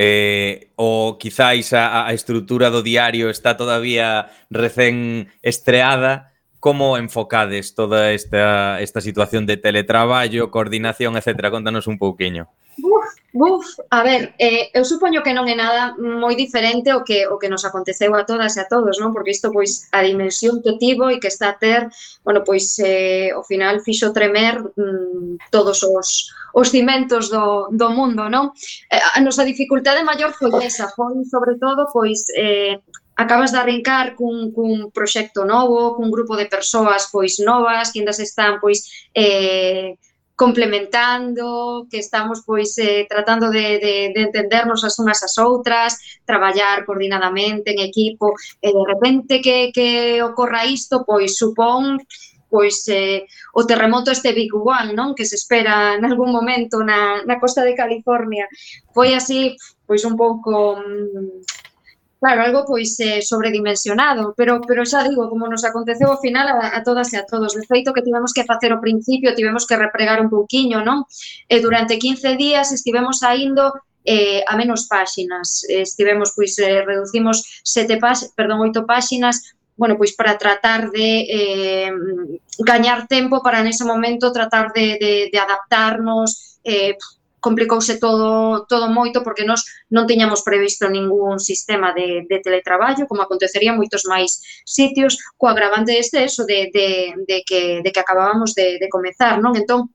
eh, ou quizáis a, a estrutura do diario está todavía recén estreada como enfocades toda esta, esta situación de teletraballo, coordinación, etcétera? Contanos un pouquiño. Buf, buf, a ver, eh, eu supoño que non é nada moi diferente o que o que nos aconteceu a todas e a todos, non? Porque isto pois a dimensión que tivo e que está a ter, bueno, pois eh, ao final fixo tremer mm, todos os os cimentos do, do mundo, non? Eh, a nosa dificultade maior foi esa, foi sobre todo pois eh, acabas de arrincar cun, cun proxecto novo, cun grupo de persoas pois novas, que ainda se están pois eh, complementando, que estamos pois eh, tratando de, de, de entendernos as unas as outras, traballar coordinadamente en equipo, e de repente que, que ocorra isto, pois supón pois eh, o terremoto este Big One, non? Que se espera en algún momento na, na costa de California. Foi así, pois un pouco mm, Claro, algo pois eh, sobredimensionado, pero pero xa digo, como nos aconteceu ao final a, a todas e a todos. De feito que tivemos que facer ao principio, tivemos que repregar un pouquiño, non? E durante 15 días estivemos saindo eh, a menos páxinas. Estivemos, pois, eh, reducimos sete pás, perdón, oito páxinas, bueno, pois para tratar de eh, gañar tempo para nese momento tratar de, de, de adaptarnos, eh, complicouse todo, todo moito porque nós non tiñamos previsto ningún sistema de, de teletraballo, como acontecería en moitos máis sitios, co agravante este eso de, de, de, que, de que acabábamos de, de comezar, non? Entón,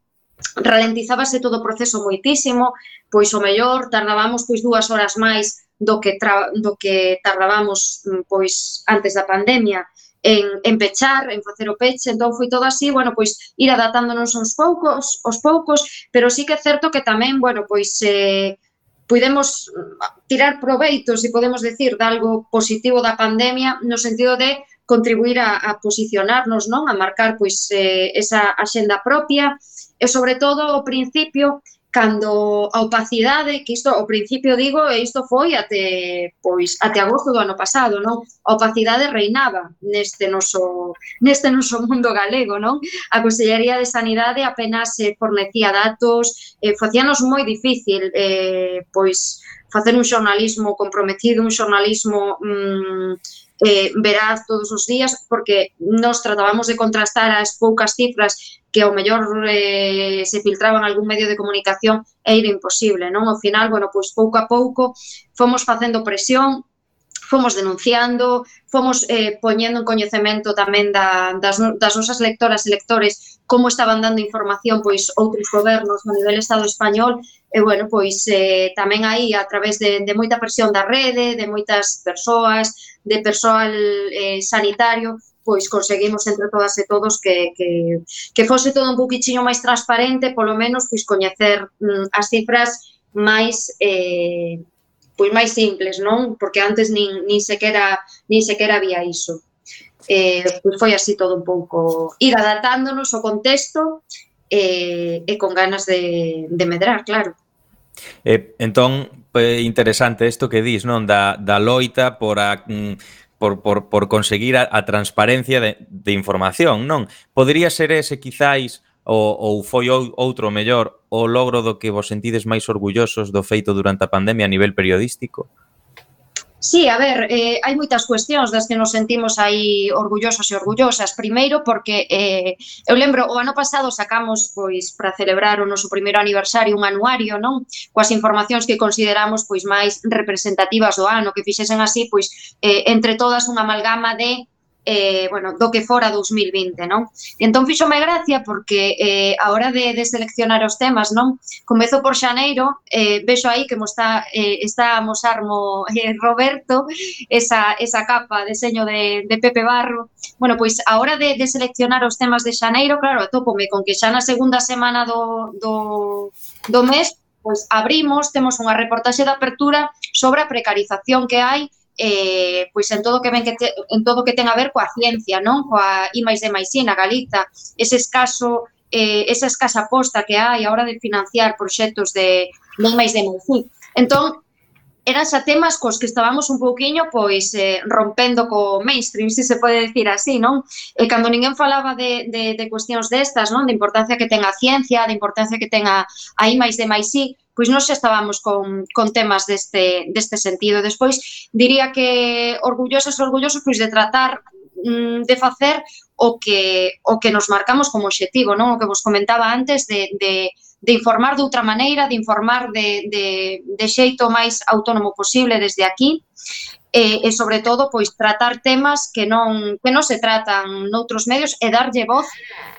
ralentizábase todo o proceso moitísimo, pois o mellor tardábamos pois dúas horas máis do que, tra, do que tardábamos mm, pois antes da pandemia en, en pechar, en facer o peche, entón foi todo así, bueno, pois ir adaptándonos aos poucos, aos poucos, pero sí que é certo que tamén, bueno, pois eh, podemos mm, tirar proveitos, se podemos decir, de algo positivo da pandemia no sentido de contribuir a, a posicionarnos, non, a marcar pois eh, esa axenda propia. E sobre todo o principio cando a opacidade, que isto ao principio digo, e isto foi até pois até agosto do ano pasado, non? A opacidade reinaba neste noso neste noso mundo galego, non? A Consellería de Sanidade apenas se fornecía datos, eh, facíanos moi difícil eh, pois facer un xornalismo comprometido, un xornalismo mm, eh, verás todos os días porque nos tratábamos de contrastar as poucas cifras que ao mellor eh, se filtraba en algún medio de comunicación e era imposible, non? Ao final, bueno, pois pouco a pouco fomos facendo presión, fomos denunciando, fomos eh, poñendo en coñecemento tamén da, das, das nosas lectoras e lectores como estaban dando información pois outros gobernos a nivel Estado español e bueno, pois eh, tamén aí a través de, de moita presión da rede, de moitas persoas, de persoal eh, sanitario, pois conseguimos entre todas e todos que, que, que fose todo un poquichiño máis transparente, polo menos pois coñecer mm, as cifras máis eh, pois máis simples, non? Porque antes nin, nin sequera nin sequera había iso. Eh, pois foi así todo un pouco ir adaptándonos ao contexto eh, e con ganas de, de medrar, claro. Eh, entón, interesante isto que dis, non? Da, da loita por a mm, por, por, por conseguir a, a transparencia de, de información, non? Podería ser ese, quizáis, ou, ou foi outro mellor o logro do que vos sentides máis orgullosos do feito durante a pandemia a nivel periodístico? Sí, a ver, eh, hai moitas cuestións das que nos sentimos aí orgullosos e orgullosas. Primeiro, porque eh, eu lembro, o ano pasado sacamos, pois, para celebrar o noso primeiro aniversario, un anuario, non? Coas informacións que consideramos, pois, máis representativas do ano, que fixesen así, pois, eh, entre todas unha amalgama de eh, bueno, do que fora 2020, non? Entón fixome gracia porque eh, a hora de, de seleccionar os temas, non? Comezo por Xaneiro, eh, vexo aí que mo está, eh, está a mosarmo eh, Roberto esa, esa capa, de seño de, de Pepe Barro. Bueno, pois a hora de, de seleccionar os temas de Xaneiro, claro, atópome con que xa na segunda semana do, do, do mes pois abrimos, temos unha reportaxe de apertura sobre a precarización que hai eh, pois en todo que ven que te, en todo que ten a ver coa ciencia, non? Coa I máis de máis na Galiza, ese escaso eh, esa escasa aposta que hai a hora de financiar proxectos de non máis de máis Entón, eran xa temas cos que estábamos un pouquiño pois eh, rompendo co mainstream, se se pode decir así, non? E cando ninguén falaba de, de, de cuestións destas, non? De importancia que ten a ciencia, de importancia que ten a, a I máis de máis I, pois nós xa estábamos con, con temas deste, deste sentido. Despois, diría que orgullosos, orgullosos, pois de tratar mm, de facer o que, o que nos marcamos como objetivo, non? o que vos comentaba antes de, de, de informar de outra maneira, de informar de, de, de xeito máis autónomo posible desde aquí e, e sobre todo pois tratar temas que non que non se tratan noutros medios e darlle voz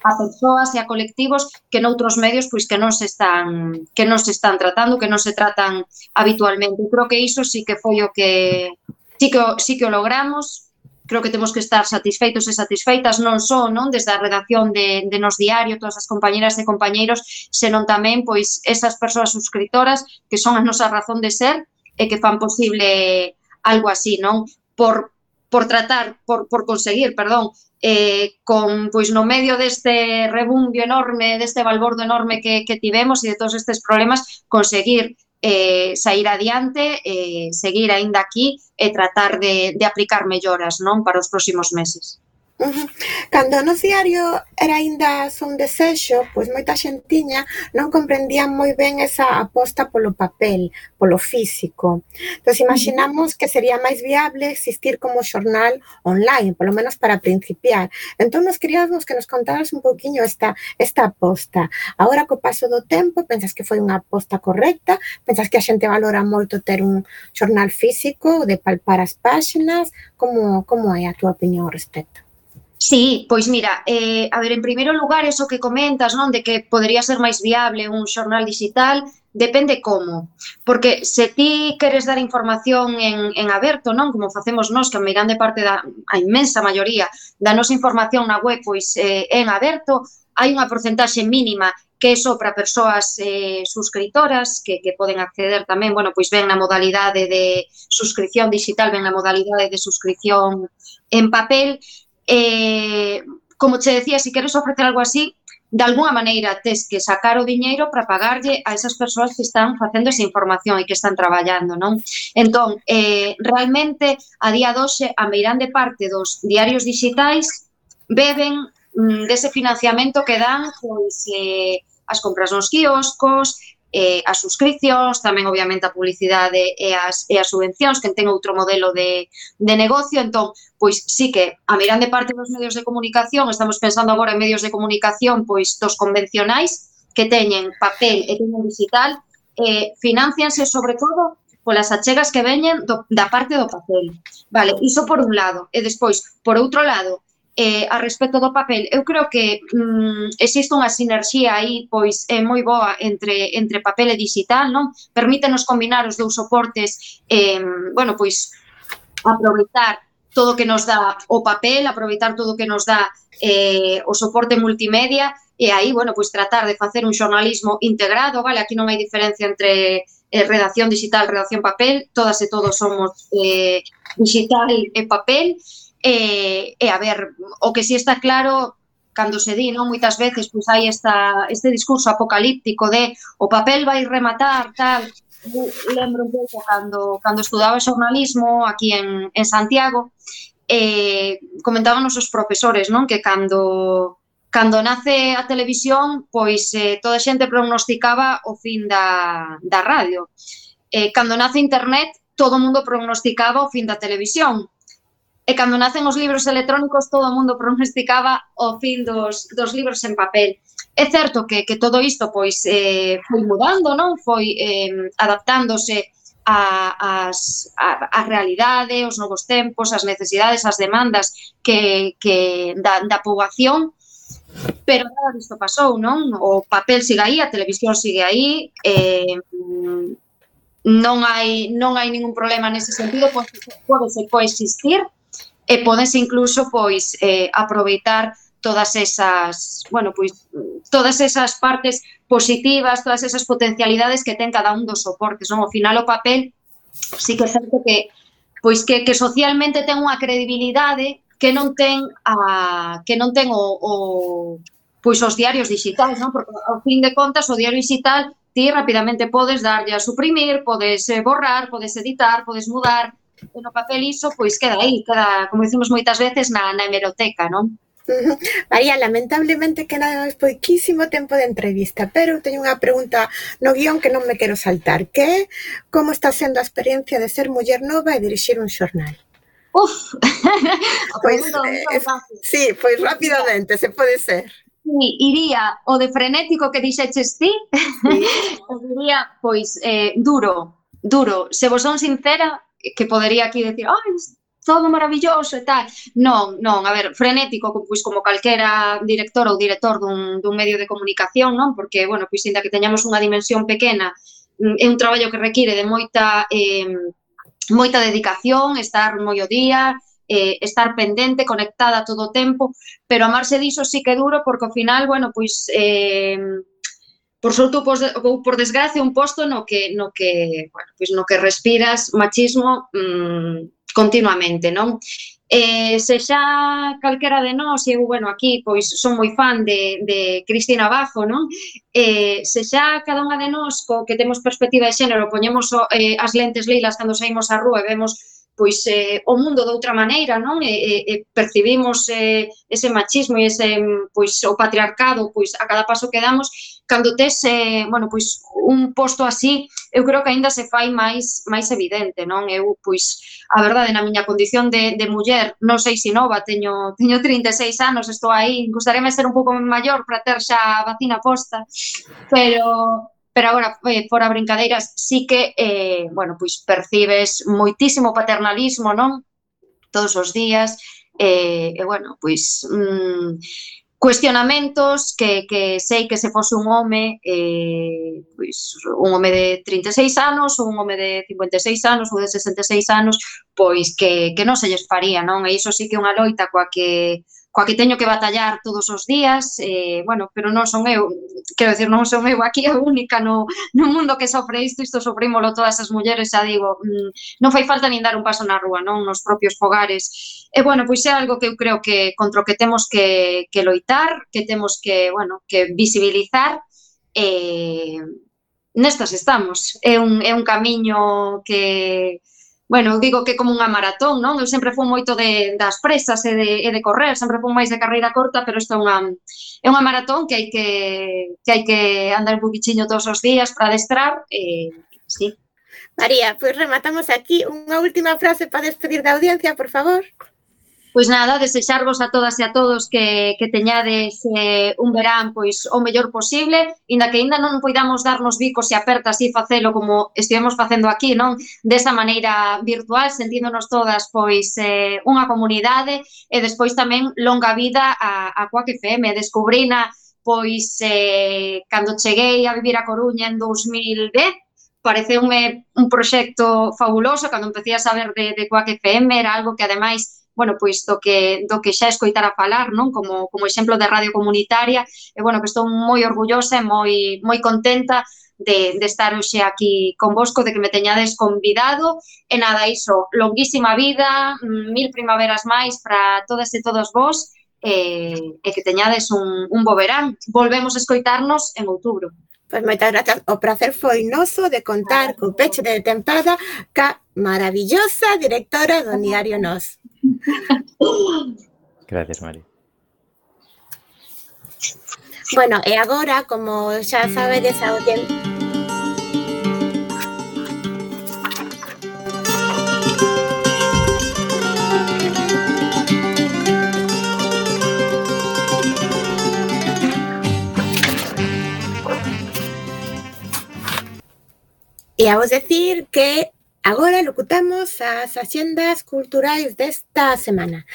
a persoas e a colectivos que noutros medios pois que non se están que non se están tratando, que non se tratan habitualmente. Creo que iso sí que foi o que sí que sí que o logramos. Creo que temos que estar satisfeitos e satisfeitas non só non desde a redacción de, de Nos Diario, todas as compañeras e compañeiros, senón tamén pois esas persoas suscritoras que son a nosa razón de ser e que fan posible algo así, non? Por, por tratar, por, por conseguir, perdón, eh, con pois no medio deste rebumbio enorme, deste balbordo enorme que, que tivemos e de todos estes problemas, conseguir eh, sair adiante, eh, seguir aínda aquí e tratar de, de aplicar melloras non para os próximos meses. Uh. Cando o nos diario era aínda son de pois moita xentiña non comprendía moi ben esa aposta polo papel, polo físico. Entón, imaginamos que sería máis viable existir como xornal online, polo menos para principiar. Entón, nos queríamos que nos contaras un poquinho esta, esta aposta. Agora, co paso do tempo, pensas que foi unha aposta correcta? Pensas que a xente valora moito ter un xornal físico, de palpar as páxinas? Como, como é a túa opinión ao respecto? Sí, pois mira, eh, a ver, en primeiro lugar, eso que comentas, non, de que podería ser máis viable un xornal digital, depende como. Porque se ti queres dar información en, en aberto, non, como facemos nós, que a meirande parte da a inmensa maioría da nosa información na web, pois eh, en aberto, hai unha porcentaxe mínima que é só para persoas eh, suscritoras que, que poden acceder tamén, bueno, pois ven na modalidade de suscripción digital, ven na modalidade de suscripción en papel, eh, como che decía, se si queres ofrecer algo así, de alguna maneira tes que sacar o diñeiro para pagarlle a esas persoas que están facendo esa información e que están traballando, non? Entón, eh, realmente, a día doxe, a meirande parte dos diarios digitais beben mm, dese financiamento que dan pois, eh, as compras nos quioscos, eh, as suscripcións, tamén obviamente a publicidade e as, e as subvencións, que ten outro modelo de, de negocio, entón, pois sí que a mirande de parte dos medios de comunicación, estamos pensando agora en medios de comunicación pois dos convencionais que teñen papel e teñen digital, eh, financianse sobre todo polas achegas que veñen do, da parte do papel. Vale, iso por un lado. E despois, por outro lado, eh, a respecto do papel, eu creo que mm, existe unha sinerxía aí pois é moi boa entre entre papel e digital, non? Permítenos combinar os dous soportes eh, bueno, pois aproveitar todo o que nos dá o papel, aproveitar todo o que nos dá eh, o soporte multimedia e aí, bueno, pois tratar de facer un xornalismo integrado, vale? Aquí non hai diferencia entre eh, redacción digital, redacción papel, todas e todos somos eh, digital e papel, e E, e a ver, o que si sí está claro cando se di, non, moitas veces pois hai esta este discurso apocalíptico de o papel vai rematar tal. Eu lembro un pouco cando cando estudaba xornalismo aquí en en Santiago, eh comentábanos os profesores, non, que cando cando nace a televisión, pois eh, toda a xente prognosticaba o fin da da radio. Eh cando nace internet, todo o mundo prognosticaba o fin da televisión E cando nacen os libros electrónicos, todo o mundo pronosticaba o fin dos, dos libros en papel. É certo que, que todo isto pois eh, foi mudando, non? Foi eh, adaptándose a, as, a, a realidade, os novos tempos, as necesidades, as demandas que, que da, da poboación, pero nada disto pasou, non? O papel sigue aí, a televisión sigue aí, eh, non hai non hai ningún problema nese sentido, pois, pode, pode se coexistir, e podense incluso pois eh, aproveitar todas esas, bueno, pois todas esas partes positivas, todas esas potencialidades que ten cada un dos soportes, non? Ao final o papel sí que é certo que pois que, que socialmente ten unha credibilidade que non ten a que non ten o, o pois os diarios digitais, non? Porque ao fin de contas o diario digital ti rapidamente podes darlle a suprimir, podes eh, borrar, podes editar, podes mudar, E no papel iso, pois queda aí, queda, como dicimos moitas veces, na, na hemeroteca, non? Uh. María, lamentablemente queda poquísimo tempo de entrevista, pero teño unha pregunta no guión que non me quero saltar, que como está sendo a experiencia de ser muller nova e dirixir un xornal? Uf, pois, eh, sí, pois rapidamente, se pode ser. Sí, iría o de frenético que dixeches ti, sí. diría, pois, eh, duro, duro. Se vos son sincera, que podería aquí decir, ai, todo maravilloso e tal. Non, non, a ver, frenético, pois como calquera director ou director dun, dun medio de comunicación, non? Porque, bueno, pois ainda que teñamos unha dimensión pequena, mm, é un traballo que require de moita eh, moita dedicación, estar moi o día, eh, estar pendente, conectada todo o tempo, pero amarse diso sí que é duro porque ao final, bueno, pois eh, por sorte ou por desgracia un posto no que no que, bueno, pois no que respiras machismo mmm, continuamente, non? Eh, se xa calquera de nós, e eu, bueno, aquí, pois, son moi fan de, de Cristina Bajo, non? Eh, se xa cada unha de nós, co que temos perspectiva de xénero, poñemos o, eh, as lentes lilas cando saímos á rúa e vemos pois eh, o mundo de outra maneira, non? E, e, e percibimos eh, ese machismo e ese pois o patriarcado pois a cada paso que damos, cando tes, eh, bueno, pois un posto así, eu creo que aínda se fai máis máis evidente, non? Eu, pois, a verdade, na miña condición de, de muller, non sei se nova, teño, teño 36 anos, estou aí, gustaríame ser un pouco maior para ter xa a vacina posta, pero pero agora eh, fora brincadeiras sí que eh, bueno, pois percibes moitísimo paternalismo, non? Todos os días, eh, e bueno, pois mm, cuestionamentos que, que sei que se fose un home eh, pois, un home de 36 anos ou un home de 56 anos ou de 66 anos pois que, que non se lles faría non? e iso sí que é unha loita coa que coa que teño que batallar todos os días, eh, bueno, pero non son eu, quero decir, non son eu aquí a única no, no mundo que sofre isto, isto sofrímolo todas as mulleres, xa digo, mm, non fai falta nin dar un paso na rúa, non nos propios fogares. E bueno, pois é algo que eu creo que contra o que temos que, que loitar, que temos que, bueno, que visibilizar, eh, nestas estamos. É un, é un camiño que, bueno, digo que como unha maratón, non? Eu sempre fui moito de, das presas e de, e de correr, sempre fui máis de carreira corta, pero isto é unha, é unha maratón que hai que, que, hai que andar un bichiño todos os días para adestrar, e, sí. María, pois pues rematamos aquí unha última frase para despedir da audiencia, por favor. Pois nada, desexarvos a todas e a todos que, que teñades eh, un verán pois o mellor posible, inda que ainda non poidamos darnos bicos e apertas e facelo como estivemos facendo aquí, non? Desa maneira virtual, sentíndonos todas pois eh, unha comunidade e despois tamén longa vida a, a Coac FM, descubrina pois eh, cando cheguei a vivir a Coruña en 2010, pareceume un proxecto fabuloso cando empecé a saber de, de Coac FM, era algo que ademais bueno, pois do que, do que xa escoitara falar, non? Como, como exemplo de radio comunitaria, e bueno, que estou moi orgullosa e moi, moi contenta de, de estar hoxe aquí convosco, de que me teñades convidado. E nada, iso, longuísima vida, mm, mil primaveras máis para todas e todos vos, e, e que teñades un, un bo verán. Volvemos a escoitarnos en outubro. Pois moitas grazas. O prazer foi noso de contar co peche de tempada ca maravillosa directora do Diario Nos. Gracias, Mari. Bueno, e agora, como xa sabedes, a audiencia... A decir que Agora locutamos as axendas culturais desta semana.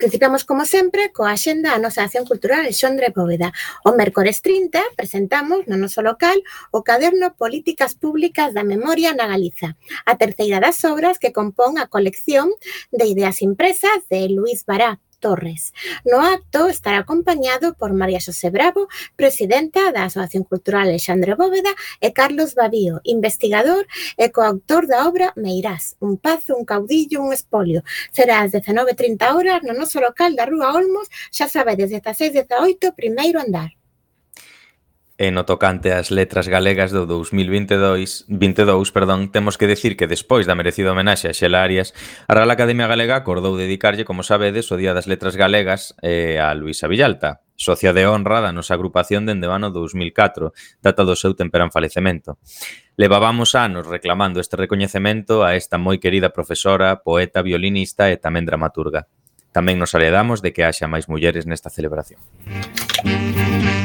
Principamos, como sempre, coa axenda a nosa acción cultural Xondre Bóveda. O mércores 30 presentamos no noso local o caderno Políticas Públicas da Memoria na Galiza, a terceira das obras que compón a colección de ideas impresas de Luis Bará, Torres. No acto estará acompañado por María Xosé Bravo, presidenta da Asociación Cultural Alexandre Bóveda, e Carlos Babío, investigador e coautor da obra Meirás, un pazo, un caudillo, un espolio. Será ás 19.30 horas no noso local da Rúa Olmos, xa sabedes, 16-18, primeiro andar. E no tocante ás letras galegas do 2022, 22, perdón, temos que decir que despois da merecida homenaxe a Xela Arias, a Real Academia Galega acordou dedicarlle, como sabedes, o Día das Letras Galegas eh, a Luisa Villalta, socia de honra da nosa agrupación dende o ano 2004, data do seu temperán falecemento. Levábamos anos reclamando este recoñecemento a esta moi querida profesora, poeta, violinista e tamén dramaturga. Tamén nos aledamos de que haxa máis mulleres nesta celebración. Música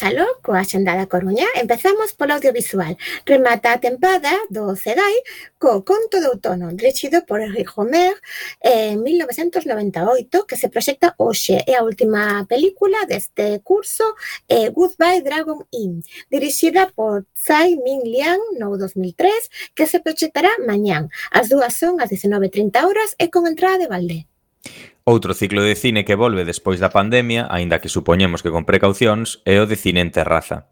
Gonzalo, coa Xenda da Coruña, empezamos polo audiovisual. Remata a tempada do CEDAI co Conto do Outono, dirixido por Henri Homer en 1998, que se proxecta hoxe. É a última película deste curso, eh, Goodbye Dragon Inn, dirixida por Tsai Ming Liang no 2003, que se proxectará mañán. As dúas son as 19.30 horas e con entrada de balde. Outro ciclo de cine que volve despois da pandemia, aínda que supoñemos que con precaucións, é o de cine en terraza.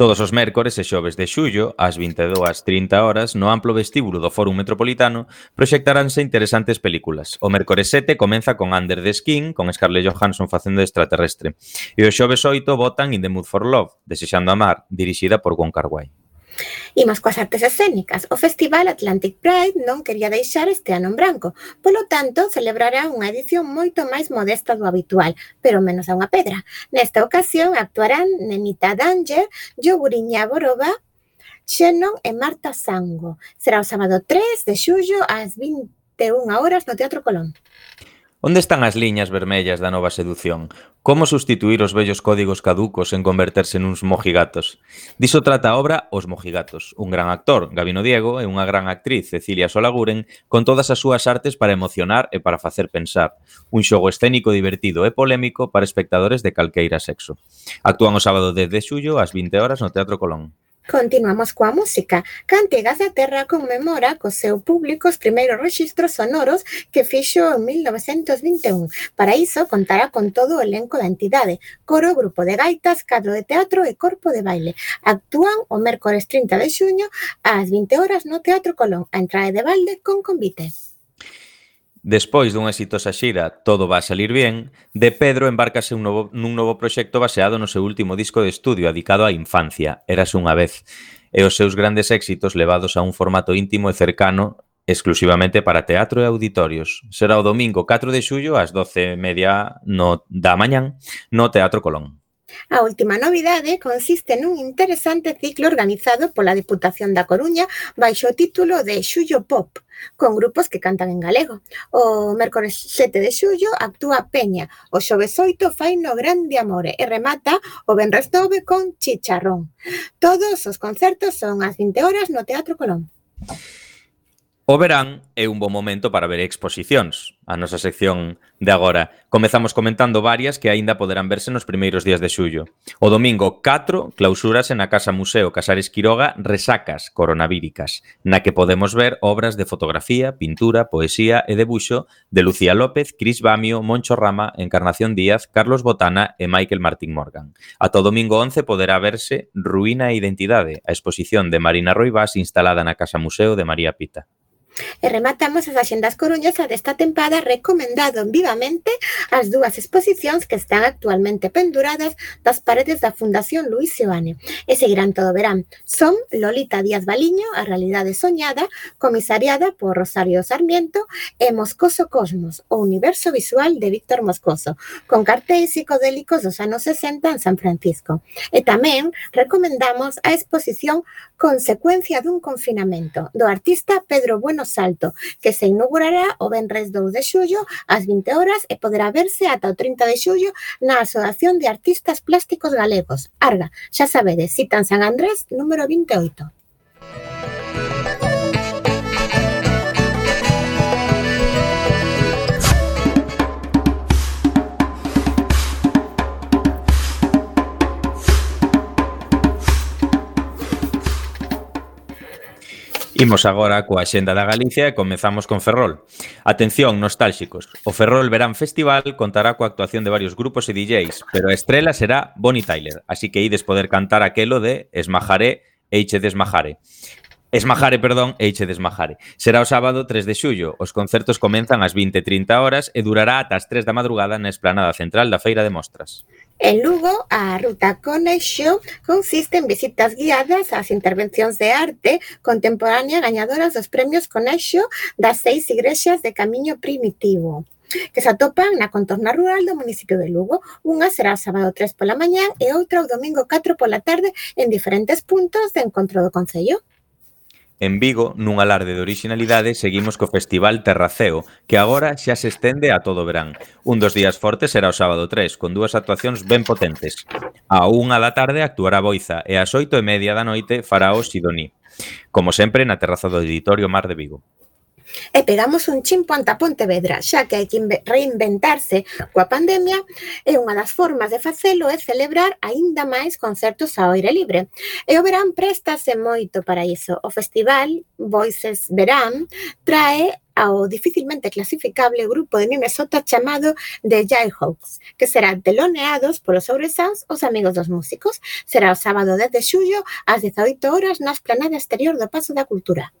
Todos os mércores e xoves de xullo, ás 22.30 horas, no amplo vestíbulo do Fórum Metropolitano, proxectaránse interesantes películas. O mércores 7 comeza con Under the Skin, con Scarlett Johansson facendo de extraterrestre. E o xoves 8 votan In the Mood for Love, Desexando Amar, dirixida por Wong Kar Wai. Imos coas artes escénicas. O Festival Atlantic Pride non quería deixar este ano en branco, polo tanto celebrará unha edición moito máis modesta do habitual, pero menos a unha pedra. Nesta ocasión actuarán Nenita Danger, Yoguriña Boroba, Xenon e Marta Sango. Será o sábado 3 de xullo ás 21 horas no Teatro Colón. Onde están as liñas vermellas da nova sedución? Como sustituir os vellos códigos caducos en converterse nuns mojigatos? Diso trata a obra Os Mojigatos. Un gran actor, Gabino Diego, e unha gran actriz, Cecilia Solaguren, con todas as súas artes para emocionar e para facer pensar. Un xogo escénico divertido e polémico para espectadores de calqueira sexo. Actúan o sábado 10 de xullo ás 20 horas no Teatro Colón. Continuamos coa música. Cantigas da Terra conmemora co seu público os primeiros registros sonoros que fixo en 1921. Para iso contará con todo o elenco da entidade, coro, grupo de gaitas, cadro de teatro e corpo de baile. Actúan o mércores 30 de xuño ás 20 horas no Teatro Colón, a entrada de balde con convite. Despois dunha exitosa xira Todo va a salir bien, De Pedro embarcase un novo, nun novo proxecto baseado no seu último disco de estudio dedicado á infancia, Eras unha vez, e os seus grandes éxitos levados a un formato íntimo e cercano exclusivamente para teatro e auditorios. Será o domingo 4 de xullo ás 12.30 no, da mañán no Teatro Colón. A última novidade consiste nun interesante ciclo organizado pola Deputación da Coruña baixo o título de Xullo Pop, con grupos que cantan en galego. O mércores 7 de xullo actúa Peña, o xoves 8 fai no Grande Amore e remata o Benres 9 con Chicharrón. Todos os concertos son ás 20 horas no Teatro Colón. O verán é un bo momento para ver exposicións, a nosa sección de agora. Comezamos comentando varias que aínda poderán verse nos primeiros días de xullo. O domingo 4 clausúrase na Casa Museo Casares Quiroga Resacas coronavíricas, na que podemos ver obras de fotografía, pintura, poesía e debuxo de Lucía López, Cris Bamio, Moncho Rama, Encarnación Díaz, Carlos Botana e Michael Martín Morgan. Ata o domingo 11 poderá verse Ruína e Identidade, a exposición de Marina Roibás instalada na Casa Museo de María Pita. E rematamos as axendas coruñesas desta tempada recomendado vivamente as dúas exposicións que están actualmente penduradas das paredes da Fundación Luis Seoane e seguirán todo verán. Son Lolita Díaz Baliño, a realidade soñada, comisariada por Rosario Sarmiento e Moscoso Cosmos, o universo visual de Víctor Moscoso, con cartéis psicodélicos dos anos 60 en San Francisco. E tamén recomendamos a exposición Consecuencia dun confinamento do artista Pedro Bueno Salto, que se inaugurará o venres 2 de xullo ás 20 horas e poderá verse ata o 30 de xullo na Asociación de Artistas Plásticos Galegos, Arga. Xa sabedes, citan San Andrés, número 28. Imos agora coa xenda da Galicia e comezamos con Ferrol. Atención, nostálxicos. O Ferrol Verán Festival contará coa actuación de varios grupos e DJs, pero a estrela será Bonnie Tyler, así que ides poder cantar aquelo de Esmajaré e Eiche Desmajare. Esmajare, perdón, e Eiche Desmajare. Será o sábado 3 de xullo. Os concertos comenzan ás 20.30 horas e durará ata as 3 da madrugada na esplanada central da Feira de Mostras. En Lugo, a ruta Conexio consiste en visitas guiadas ás intervencións de arte contemporánea gañadoras dos premios Conexio das seis igrexas de Camiño Primitivo que se atopan na contorna rural do municipio de Lugo. Unha será o sábado 3 pola mañán e outra o domingo 4 pola tarde en diferentes puntos de encontro do Concello. En Vigo, nun alarde de originalidade, seguimos co Festival Terraceo, que agora xa se estende a todo verán. Un dos días fortes será o sábado 3, con dúas actuacións ben potentes. A unha da tarde actuará Boiza e ás oito e media da noite fará o Sidoní. Como sempre, na terraza do Editorio Mar de Vigo e pegamos un chimpo anta Pontevedra, xa que hai que reinventarse coa pandemia e unha das formas de facelo é celebrar aínda máis concertos ao aire libre. E o verán préstase moito para iso. O festival Voices Verán trae ao dificilmente clasificable grupo de Minnesota chamado The Jayhawks, que será teloneados polos Ouresans os amigos dos músicos. Será o sábado 10 de xullo ás 18 horas na esplanada exterior do Paso da Cultura.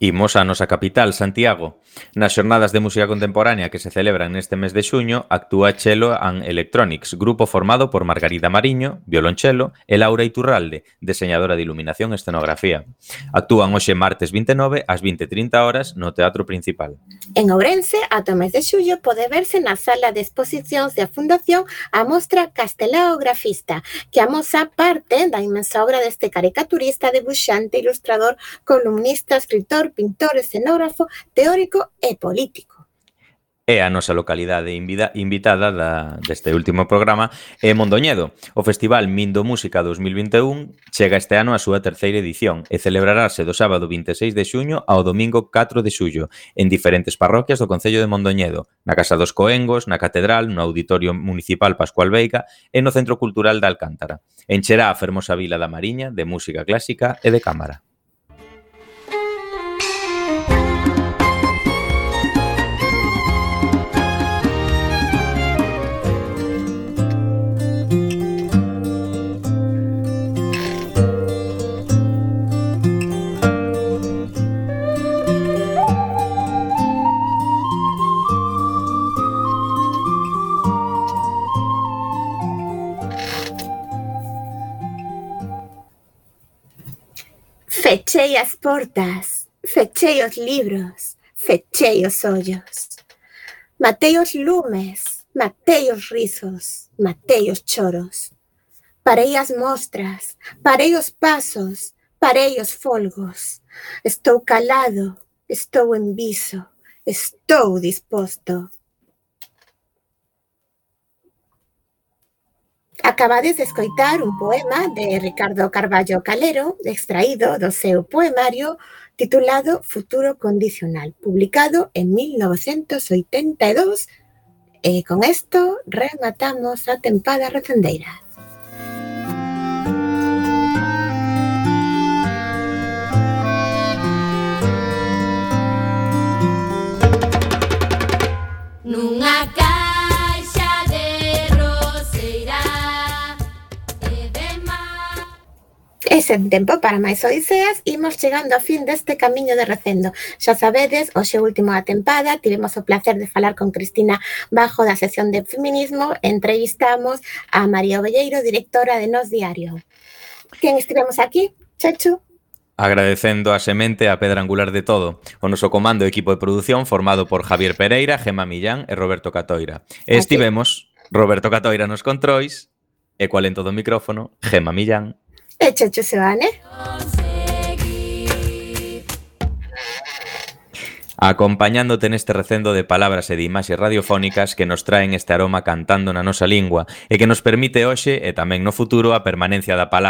Imos a nosa capital, Santiago. Nas xornadas de música contemporánea que se celebran neste mes de xuño, actúa Chelo and Electronics, grupo formado por Margarida Mariño, violonchelo, e Laura Iturralde, deseñadora de iluminación e escenografía. Actúan hoxe martes 29 ás 20.30 horas no Teatro Principal. En Ourense, ata o mes de xullo, pode verse na sala de exposicións da Fundación a mostra Castelao Grafista, que amosa parte da inmensa obra deste caricaturista, debuxante, ilustrador, columnista, escritor, pintor, escenógrafo, teórico e político E a nosa localidade invida, invitada da, deste último programa, é Mondoñedo. O Festival Mindo Música 2021 chega este ano a súa terceira edición e celebrarase do sábado 26 de xuño ao domingo 4 de xullo en diferentes parroquias do Concello de Mondoñedo, na Casa dos Coengos, na Catedral, no Auditorio Municipal Pascual Veiga e no Centro Cultural da Alcántara. Encherá a fermosa vila da Mariña de música clásica e de cámara. Fechei as portas, fechei os libros, fechei os ollos. Lumes, matei os risos, matei os choros. Parei as mostras, parei os pasos, parei os folgos. Estou calado, estou en viso, estou disposto. Acabades de escoitar un poema de Ricardo Carballo Calero, extraído do seu poemario titulado Futuro Condicional, publicado en 1982. E con isto rematamos a tempada recendeira. Nunha casa Ese tempo para máis odiseas imos chegando ao fin deste camiño de recendo. Xa sabedes, hoxe último da tempada tivemos o placer de falar con Cristina Bajo da sesión de feminismo entrevistamos a María Ovelleiro, directora de Nos Diario. Quen estivemos aquí? Chechu? Agradecendo a semente a pedra angular de todo, o noso comando e equipo de produción formado por Javier Pereira, Gema Millán e Roberto Catoira. E estivemos Roberto Catoira nos controis e coalento do micrófono, Gema Millán muchacho se va, ¿eh? acompañándote neste recendo de palabras e de imaxes radiofónicas que nos traen este aroma cantando na nosa lingua e que nos permite hoxe e tamén no futuro a permanencia da palabra